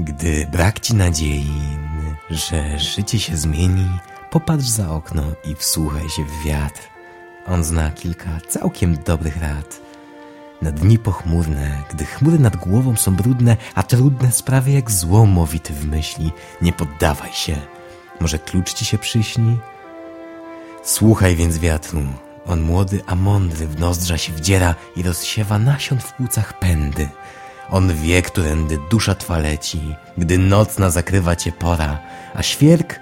Gdy brak ci nadziei, że życie się zmieni, popatrz za okno i wsłuchaj się w wiatr. On zna kilka całkiem dobrych rad. Na dni pochmurne, gdy chmury nad głową są brudne, a trudne sprawy jak złomowity w myśli, nie poddawaj się. Może klucz ci się przyśni? Słuchaj więc wiatru. On młody, a mądry w nozdrza się wdziera i rozsiewa nasion w płucach pędy. On wie, którędy dusza twa leci, gdy nocna zakrywa cię pora, a świerk,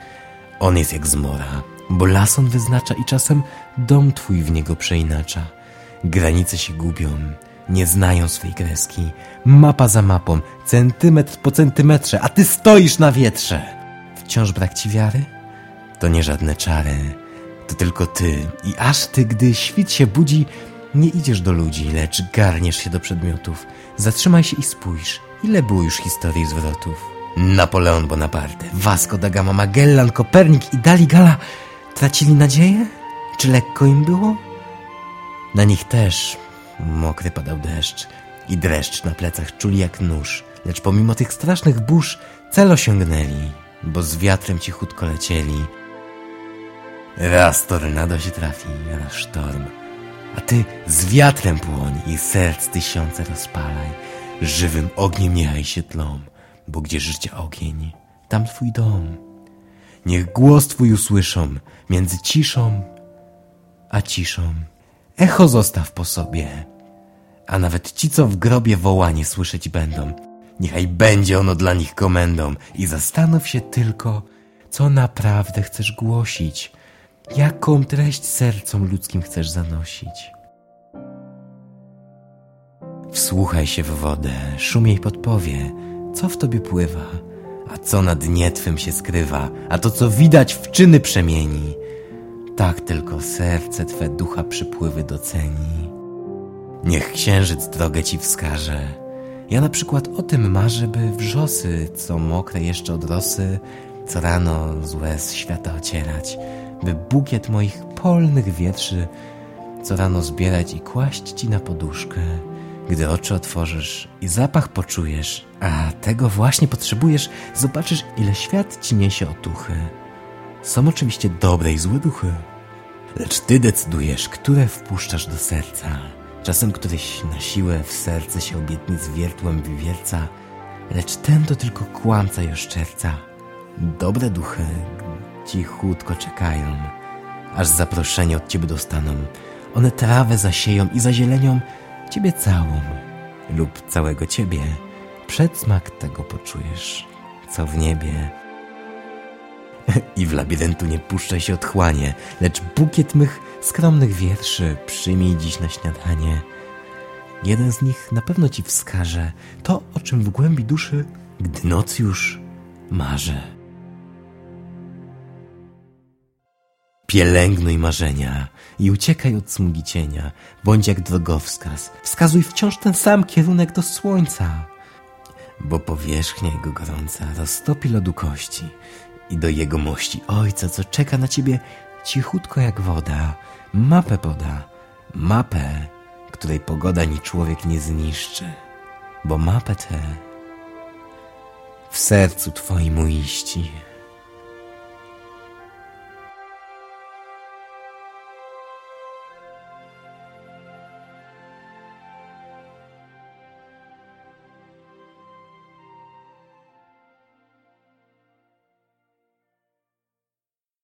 on jest jak zmora, bo las on wyznacza i czasem dom twój w niego przeinacza. Granice się gubią, nie znają swej kreski, mapa za mapą, centymetr po centymetrze, a ty stoisz na wietrze. Wciąż brak ci wiary? To nie żadne czary, to tylko ty i aż ty, gdy świt się budzi, nie idziesz do ludzi, lecz garniesz się do przedmiotów. Zatrzymaj się i spójrz, ile było już historii zwrotów. Napoleon Bonaparte, Vasco da Gama, Magellan, Kopernik i Daligala tracili nadzieję? Czy lekko im było? Na nich też mokry padał deszcz i dreszcz na plecach czuli jak nóż, lecz pomimo tych strasznych burz cel osiągnęli, bo z wiatrem cichutko lecieli. Raz tornado się trafi, raz sztorm, a ty z wiatrem płoń i serc tysiące rozpalaj. Żywym ogniem niechaj się tlą, bo gdzie życia ogień, tam twój dom. Niech głos twój usłyszą między ciszą a ciszą. Echo zostaw po sobie, a nawet ci, co w grobie wołanie słyszeć będą. Niechaj będzie ono dla nich komendą i zastanów się tylko, co naprawdę chcesz głosić – Jaką treść sercom ludzkim chcesz zanosić? Wsłuchaj się w wodę, szum jej podpowie, co w tobie pływa, a co na dnie twym się skrywa, a to co widać w czyny przemieni. Tak tylko serce twe ducha przypływy doceni. Niech księżyc drogę ci wskaże. Ja na przykład o tym marzę, by wrzosy, co mokre jeszcze od rosy, co rano z łez świata ocierać, by bukiet moich polnych wietrzy co rano zbierać i kłaść ci na poduszkę. Gdy oczy otworzysz i zapach poczujesz, a tego właśnie potrzebujesz, zobaczysz, ile świat ci niesie otuchy. Są oczywiście dobre i złe duchy, lecz ty decydujesz, które wpuszczasz do serca. Czasem któryś na siłę w serce się obietnic wiertłem wywierca, lecz ten to tylko kłamca i oszczerca. Dobre duchy, cichutko czekają, aż zaproszenie od ciebie dostaną. One trawę zasieją i zazielenią ciebie całą lub całego ciebie. Przedsmak tego poczujesz, co w niebie. I w labiryntu nie puszczaj się otchłanie, lecz bukiet mych skromnych wierszy przyjmij dziś na śniadanie. Jeden z nich na pewno ci wskaże to, o czym w głębi duszy, gdy noc już marzę. Pielęgnuj marzenia i uciekaj od smugi cienia. Bądź jak drogowskaz. Wskazuj wciąż ten sam kierunek do słońca. Bo powierzchnia jego gorąca roztopi lodu kości i do jego mości ojca, co czeka na ciebie cichutko jak woda, mapę poda, mapę, której pogoda ni człowiek nie zniszczy, bo mapę tę w sercu twoim uiści.